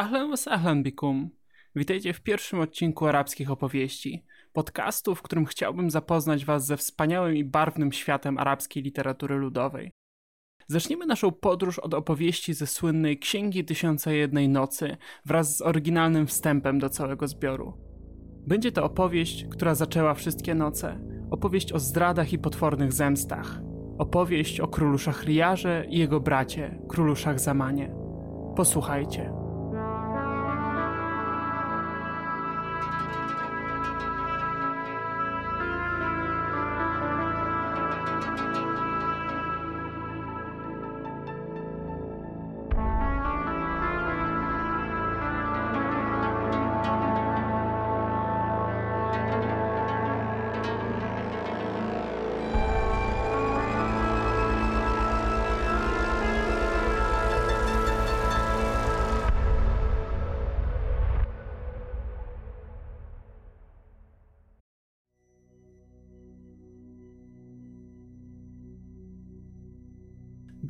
Ahlan was ahlan bikum. Witajcie w pierwszym odcinku arabskich opowieści, podcastu, w którym chciałbym zapoznać was ze wspaniałym i barwnym światem arabskiej literatury ludowej. Zaczniemy naszą podróż od opowieści ze słynnej Księgi Tysiąca Jednej Nocy wraz z oryginalnym wstępem do całego zbioru. Będzie to opowieść, która zaczęła wszystkie noce. Opowieść o zdradach i potwornych zemstach. Opowieść o królu Szachriarze i jego bracie, królu Szachzamanie. Posłuchajcie.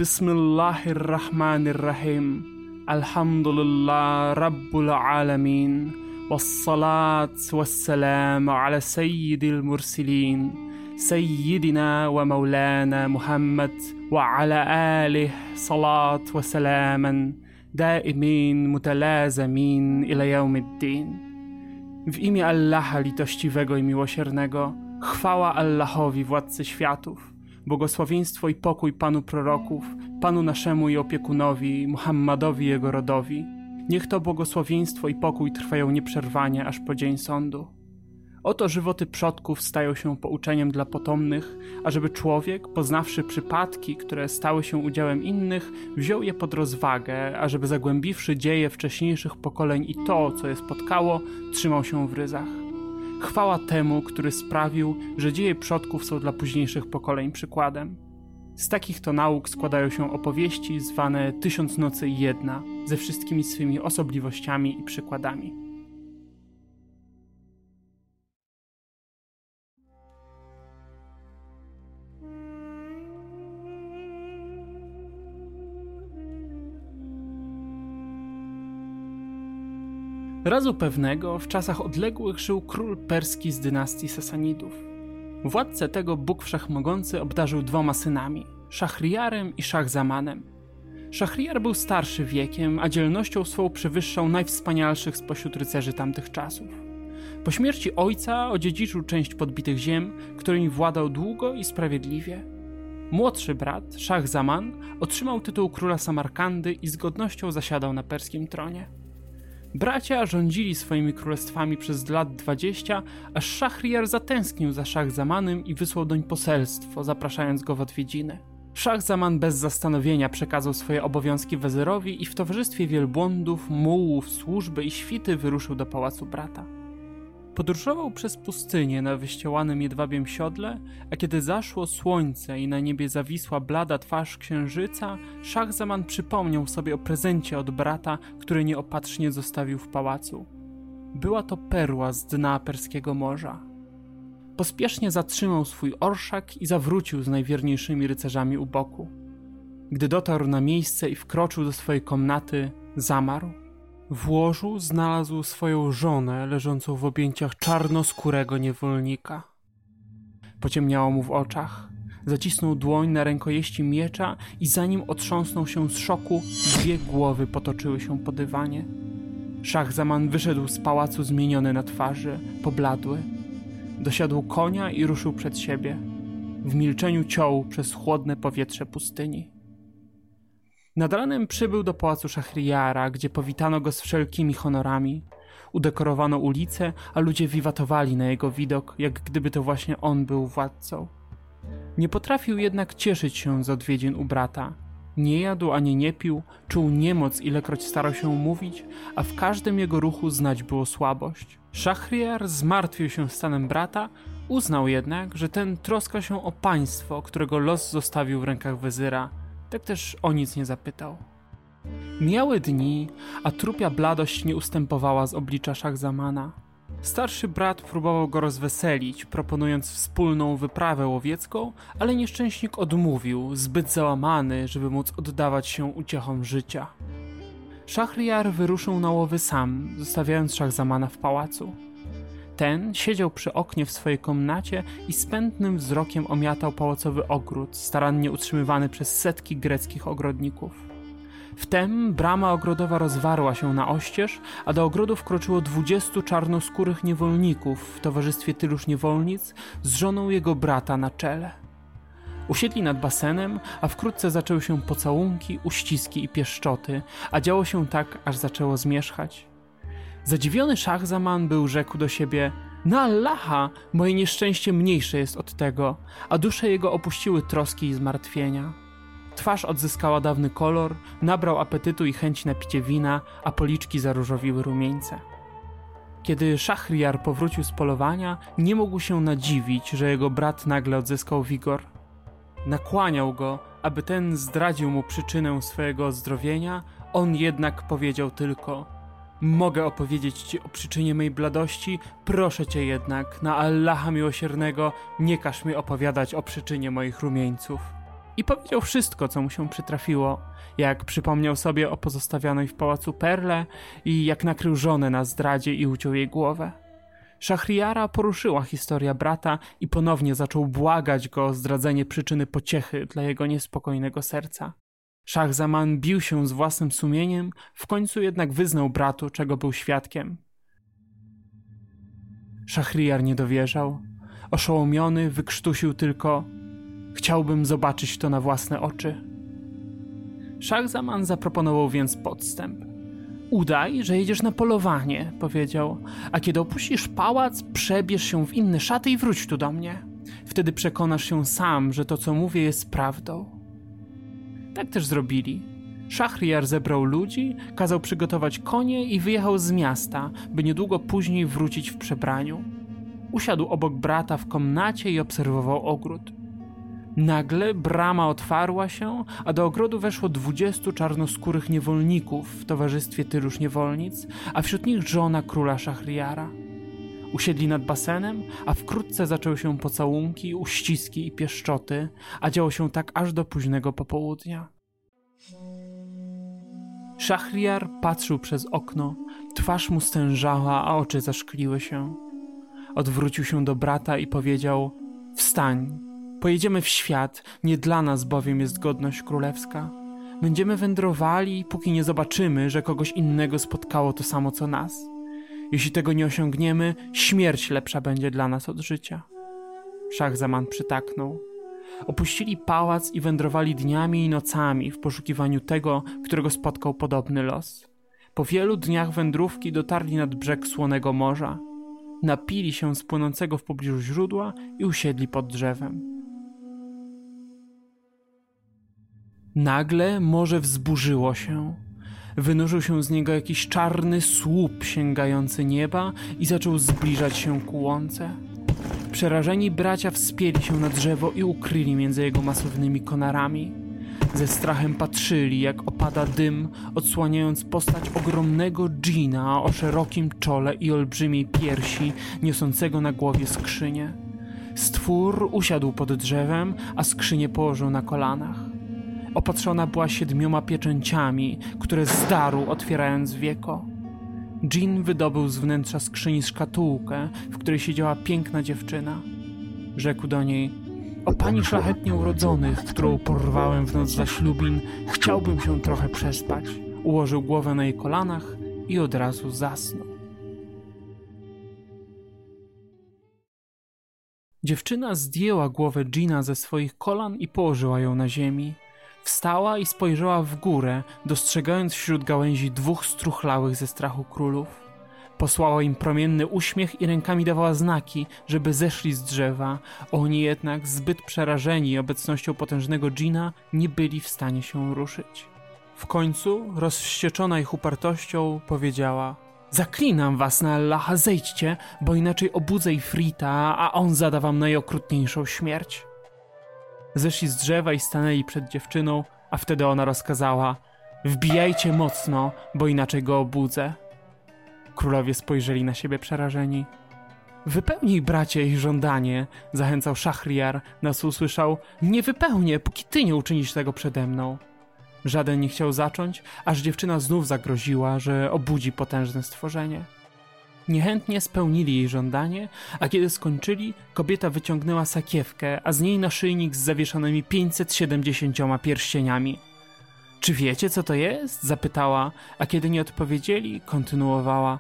بسم الله الرحمن الرحيم. الحمد لله رب العالمين والصلاة والسلام على سيد المرسلين سيدنا ومولانا محمد وعلى آله صلاة وسلاما دائمين متلازمين إلى يوم الدين. W imię Allaha litościwego i miłosiernego, chwała Allahowi, władcy światów, błogosławieństwo i pokój Panu proroków, Panu naszemu i opiekunowi, Muhammadowi i jego rodowi. Niech to błogosławieństwo i pokój trwają nieprzerwanie aż po dzień sądu. Oto żywoty przodków stają się pouczeniem dla potomnych, ażeby człowiek, poznawszy przypadki, które stały się udziałem innych, wziął je pod rozwagę, ażeby zagłębiwszy dzieje wcześniejszych pokoleń i to, co je spotkało, trzymał się w ryzach. Chwała temu, który sprawił, że dzieje przodków są dla późniejszych pokoleń przykładem. Z takich to nauk składają się opowieści zwane Tysiąc Nocy i Jedna, ze wszystkimi swymi osobliwościami i przykładami. Razu pewnego, w czasach odległych, żył król perski z dynastii Sasanidów. Władcę tego Bóg Wszechmogący obdarzył dwoma synami, Szachriarem i Szachzamanem. Szachriar był starszy wiekiem, a dzielnością swą przewyższał najwspanialszych spośród rycerzy tamtych czasów. Po śmierci ojca odziedziczył część podbitych ziem, którymi władał długo i sprawiedliwie. Młodszy brat, Szachzaman, otrzymał tytuł króla Samarkandy i z godnością zasiadał na perskim tronie. Bracia rządzili swoimi królestwami przez lat dwadzieścia, aż Szachriar zatęsknił za Szachzamanem i wysłał doń poselstwo, zapraszając go w odwiedziny. Szachzaman bez zastanowienia przekazał swoje obowiązki wezyrowi i w towarzystwie wielbłądów, mułów, służby i świty wyruszył do pałacu brata. Podróżował przez pustynię na wyściełanym jedwabiem siodle, a kiedy zaszło słońce i na niebie zawisła blada twarz księżyca, Szachzaman przypomniał sobie o prezencie od brata, który nieopatrznie zostawił w pałacu. Była to perła z dna perskiego morza. Pospiesznie zatrzymał swój orszak i zawrócił z najwierniejszymi rycerzami u boku. Gdy dotarł na miejsce i wkroczył do swojej komnaty, zamarł. W łożu znalazł swoją żonę leżącą w objęciach czarnoskórego niewolnika. Pociemniało mu w oczach. Zacisnął dłoń na rękojeści miecza i zanim otrząsnął się z szoku, dwie głowy potoczyły się po dywanie. Szachzaman wyszedł z pałacu zmieniony na twarzy, pobladły. Dosiadł konia i ruszył przed siebie. W milczeniu ciął przez chłodne powietrze pustyni. Nad ranem przybył do pałacu Szachriara, gdzie powitano go z wszelkimi honorami. Udekorowano ulice, a ludzie wiwatowali na jego widok, jak gdyby to właśnie on był władcą. Nie potrafił jednak cieszyć się z odwiedzin u brata. Nie jadł ani nie pił, czuł niemoc, ilekroć starał się mówić, a w każdym jego ruchu znać było słabość. Szachriar zmartwił się stanem brata, uznał jednak, że ten troska się o państwo, którego los zostawił w rękach wezyra – tak też o nic nie zapytał. Miały dni, a trupia bladość nie ustępowała z oblicza Szachzamana. Starszy brat próbował go rozweselić, proponując wspólną wyprawę łowiecką, ale nieszczęśnik odmówił, zbyt załamany, żeby móc oddawać się uciechom życia. Szachriar wyruszył na łowy sam, zostawiając Szachzamana w pałacu. Ten siedział przy oknie w swojej komnacie i spętnym wzrokiem omiatał pałacowy ogród, starannie utrzymywany przez setki greckich ogrodników. Wtem brama ogrodowa rozwarła się na oścież, a do ogrodu wkroczyło dwudziestu czarnoskórych niewolników w towarzystwie tyluż niewolnic z żoną jego brata na czele. Usiedli nad basenem, a wkrótce zaczęły się pocałunki, uściski i pieszczoty, a działo się tak, aż zaczęło zmierzchać. Zadziwiony Szachzaman był rzekł do siebie: Na Allaha, moje nieszczęście mniejsze jest od tego, a dusze jego opuściły troski i zmartwienia. Twarz odzyskała dawny kolor, nabrał apetytu i chęci na picie wina, a policzki zaróżowiły rumieńce. Kiedy Szachriar powrócił z polowania, nie mógł się nadziwić, że jego brat nagle odzyskał wigor. Nakłaniał go, aby ten zdradził mu przyczynę swojego ozdrowienia, on jednak powiedział tylko: Mogę opowiedzieć ci o przyczynie mej bladości, proszę cię jednak, na Allaha miłosiernego, nie każ mi opowiadać o przyczynie moich rumieńców i powiedział wszystko, co mu się przytrafiło. Jak przypomniał sobie o pozostawionej w pałacu perle i jak nakrył żonę na zdradzie i uciął jej głowę. Szachriara poruszyła historia brata i ponownie zaczął błagać go o zdradzenie przyczyny pociechy dla jego niespokojnego serca. Szachzaman bił się z własnym sumieniem, w końcu jednak wyznał bratu, czego był świadkiem. Szachriar nie dowierzał. Oszołomiony wykrztusił tylko Chciałbym zobaczyć to na własne oczy. Szachzaman zaproponował więc podstęp. Udaj, że jedziesz na polowanie, powiedział, a kiedy opuścisz pałac, przebierz się w inne szaty i wróć tu do mnie. Wtedy przekonasz się sam, że to, co mówię, jest prawdą. Tak też zrobili. Szachriar zebrał ludzi, kazał przygotować konie i wyjechał z miasta, by niedługo później wrócić w przebraniu. Usiadł obok brata w komnacie i obserwował ogród. Nagle brama otwarła się, a do ogrodu weszło dwudziestu czarnoskórych niewolników w towarzystwie tyluż niewolnic, a wśród nich żona króla Szachriara. Usiedli nad basenem, a wkrótce zaczęły się pocałunki, uściski i pieszczoty, a działo się tak aż do późnego popołudnia. Szachriar patrzył przez okno, twarz mu stężała, a oczy zaszkliły się. Odwrócił się do brata i powiedział: Wstań, Pojedziemy w świat, nie dla nas bowiem jest godność królewska. Będziemy wędrowali, póki nie zobaczymy, że kogoś innego spotkało to samo co nas. Jeśli tego nie osiągniemy, śmierć lepsza będzie dla nas od życia. Szachzaman przytaknął. Opuścili pałac i wędrowali dniami i nocami w poszukiwaniu tego, którego spotkał podobny los. Po wielu dniach wędrówki dotarli nad brzeg słonego morza. Napili się z płynącego w pobliżu źródła i usiedli pod drzewem. Nagle morze wzburzyło się. Wynurzył się z niego jakiś czarny słup sięgający nieba i zaczął zbliżać się ku łące. Przerażeni bracia wspięli się na drzewo i ukryli między jego masywnymi konarami. Ze strachem patrzyli, jak opada dym, odsłaniając postać ogromnego dżina o szerokim czole i olbrzymiej piersi, niosącego na głowie skrzynię. Stwór usiadł pod drzewem, a skrzynię położył na kolanach. Opatrzona była siedmioma pieczęciami, które zdarł otwierając wieko. Jean wydobył z wnętrza skrzyni szkatułkę, w której siedziała piękna dziewczyna. Rzekł do niej: O pani szlachetnie urodzonych, którą porwałem w noc za ślubin, chciałbym się trochę przespać. Ułożył głowę na jej kolanach i od razu zasnął. Dziewczyna zdjęła głowę Gina ze swoich kolan i położyła ją na ziemi. Wstała i spojrzała w górę, dostrzegając wśród gałęzi dwóch struchlałych ze strachu królów. Posłała im promienny uśmiech i rękami dawała znaki, żeby zeszli z drzewa. Oni jednak, zbyt przerażeni obecnością potężnego dżina, nie byli w stanie się ruszyć. W końcu, rozwścieczona ich upartością, powiedziała: Zaklinam was na Allaha, zejdźcie, bo inaczej obudzę Ifrita, a on zada wam najokrutniejszą śmierć. Zeszli z drzewa i stanęli przed dziewczyną, a wtedy ona rozkazała: Wbijajcie mocno, bo inaczej go obudzę. Królowie spojrzeli na siebie przerażeni. Wypełnij, bracie, ich żądanie, zachęcał Szachriar, nas usłyszał. Nie wypełnię, póki ty nie uczynisz tego przede mną. Żaden nie chciał zacząć, aż dziewczyna znów zagroziła, że obudzi potężne stworzenie. Niechętnie spełnili jej żądanie, a kiedy skończyli, kobieta wyciągnęła sakiewkę, a z niej naszyjnik z zawieszonymi 570 pierścieniami. Czy wiecie, co to jest? zapytała, a kiedy nie odpowiedzieli, kontynuowała.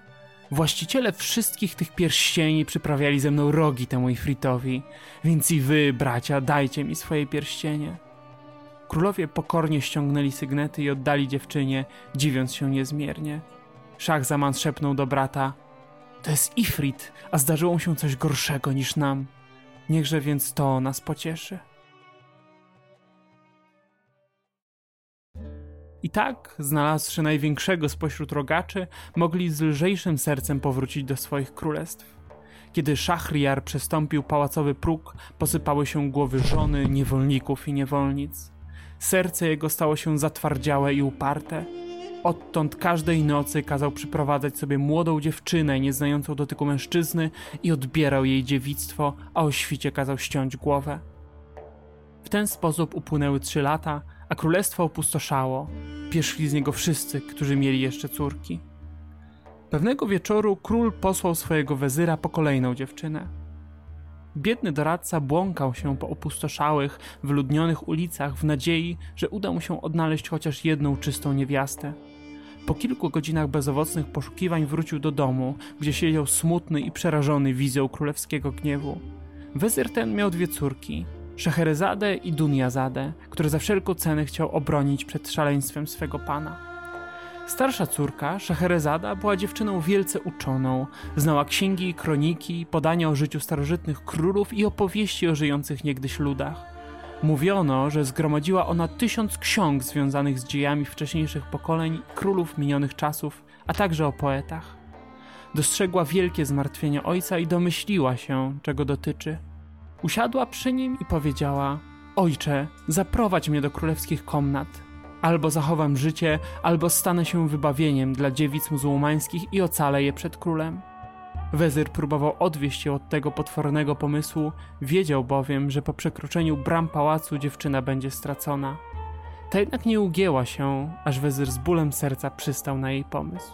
Właściciele wszystkich tych pierścieni przyprawiali ze mną rogi temu Ifritowi, więc i wy, bracia, dajcie mi swoje pierścienie. Królowie pokornie ściągnęli sygnety i oddali dziewczynie, dziwiąc się niezmiernie. Szach Zaman szepnął do brata – to jest Ifrit, a zdarzyło się coś gorszego niż nam. Niechże więc to nas pocieszy. I tak, znalazłszy największego spośród rogaczy, mogli z lżejszym sercem powrócić do swoich królestw. Kiedy Szachriar przestąpił pałacowy próg, posypały się głowy żony, niewolników i niewolnic. Serce jego stało się zatwardziałe i uparte. Odtąd każdej nocy kazał przyprowadzać sobie młodą dziewczynę nieznającą dotyku mężczyzny i odbierał jej dziewictwo, a o świcie kazał ściąć głowę. W ten sposób upłynęły trzy lata, a królestwo opustoszało. Pieszli z niego wszyscy, którzy mieli jeszcze córki. Pewnego wieczoru król posłał swojego wezyra po kolejną dziewczynę. Biedny doradca błąkał się po opustoszałych, wyludnionych ulicach w nadziei, że uda mu się odnaleźć chociaż jedną czystą niewiastę. Po kilku godzinach bezowocnych poszukiwań wrócił do domu, gdzie siedział smutny i przerażony wizją królewskiego gniewu. Wezyr ten miał dwie córki, Szeherezadę i Dunjazadę, które za wszelką cenę chciał obronić przed szaleństwem swego pana. Starsza córka, Szeherezada, była dziewczyną wielce uczoną, znała księgi, kroniki, podania o życiu starożytnych królów i opowieści o żyjących niegdyś ludach. Mówiono, że zgromadziła ona tysiąc ksiąg związanych z dziejami wcześniejszych pokoleń, królów minionych czasów, a także o poetach. Dostrzegła wielkie zmartwienie ojca i domyśliła się, czego dotyczy. Usiadła przy nim i powiedziała: Ojcze, zaprowadź mnie do królewskich komnat. Albo zachowam życie, albo stanę się wybawieniem dla dziewic muzułmańskich i ocalę je przed królem. Wezyr próbował odwieść ją od tego potwornego pomysłu, wiedział bowiem, że po przekroczeniu bram pałacu dziewczyna będzie stracona. Ta jednak nie ugięła się, aż wezyr z bólem serca przystał na jej pomysł.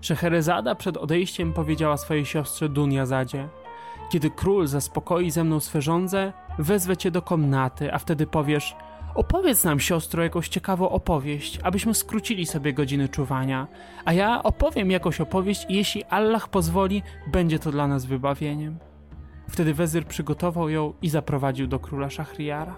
Szeherezada przed odejściem powiedziała swojej siostrze Dunjazadzie Kiedy król zaspokoi ze mną swe żądze, wezwę cię do komnaty, a wtedy powiesz – Opowiedz nam, siostro, jakąś ciekawą opowieść, abyśmy skrócili sobie godziny czuwania, a ja opowiem jakąś opowieść i jeśli Allah pozwoli, będzie to dla nas wybawieniem. Wtedy wezyr przygotował ją i zaprowadził do króla Szachriara.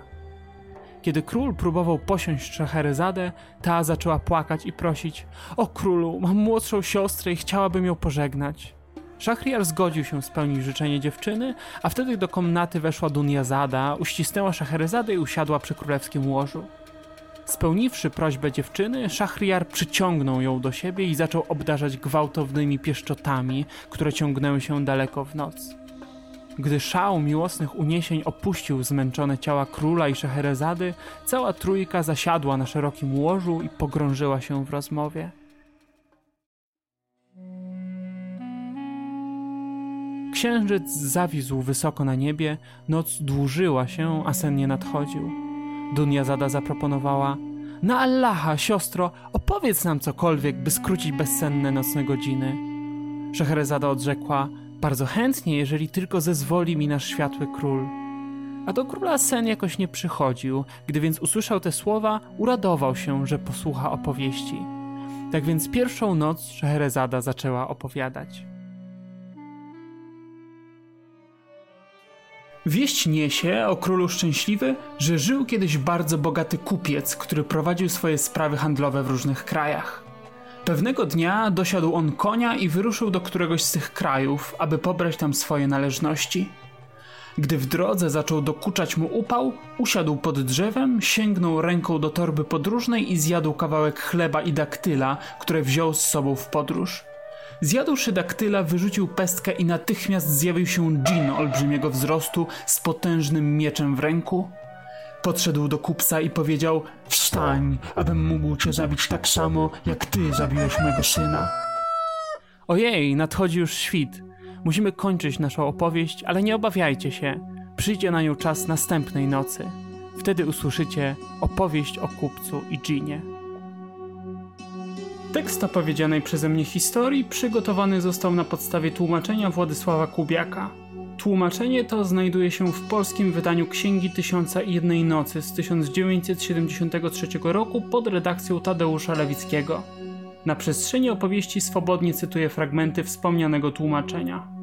Kiedy król próbował posiąść Szaherezadę, ta zaczęła płakać i prosić: O królu, mam młodszą siostrę i chciałabym ją pożegnać. Szachriar zgodził się spełnić życzenie dziewczyny, a wtedy do komnaty weszła Dunjazada, uścisnęła Szacherezadę i usiadła przy królewskim łożu. Spełniwszy prośbę dziewczyny, Szachriar przyciągnął ją do siebie i zaczął obdarzać gwałtownymi pieszczotami, które ciągnęły się daleko w noc. Gdy szał miłosnych uniesień opuścił zmęczone ciała króla i Szacherezady, cała trójka zasiadła na szerokim łożu i pogrążyła się w rozmowie. Księżyc zawisł wysoko na niebie, noc dłużyła się, a sen nie nadchodził. Dunjazada zaproponowała: Na Allaha, siostro, opowiedz nam cokolwiek, by skrócić bezsenne nocne godziny. Szeherezada odrzekła: Bardzo chętnie, jeżeli tylko zezwoli mi nasz światły król. A do króla sen jakoś nie przychodził, gdy więc usłyszał te słowa, uradował się, że posłucha opowieści. Tak więc pierwszą noc Szeherezada zaczęła opowiadać. Wieść niesie o królu szczęśliwy, że żył kiedyś bardzo bogaty kupiec, który prowadził swoje sprawy handlowe w różnych krajach. Pewnego dnia dosiadł on konia i wyruszył do któregoś z tych krajów, aby pobrać tam swoje należności. Gdy w drodze zaczął dokuczać mu upał, usiadł pod drzewem, sięgnął ręką do torby podróżnej i zjadł kawałek chleba i daktyla, które wziął z sobą w podróż. Zjadłszy daktyla, wyrzucił pestkę i natychmiast zjawił się dżin olbrzymiego wzrostu z potężnym mieczem w ręku. Podszedł do kupca i powiedział: Wstań, abym mógł cię zabić tak samo, jak ty zabiłeś mego syna. Ojej, nadchodzi już świt. Musimy kończyć naszą opowieść, ale nie obawiajcie się. Przyjdzie na nią czas następnej nocy. Wtedy usłyszycie opowieść o kupcu i dżinie. Tekst opowiedzianej przeze mnie historii przygotowany został na podstawie tłumaczenia Władysława Kubiaka. Tłumaczenie to znajduje się w polskim wydaniu Księgi Tysiąca i Jednej Nocy z 1973 roku pod redakcją Tadeusza Lewickiego. Na przestrzeni opowieści swobodnie cytuję fragmenty wspomnianego tłumaczenia.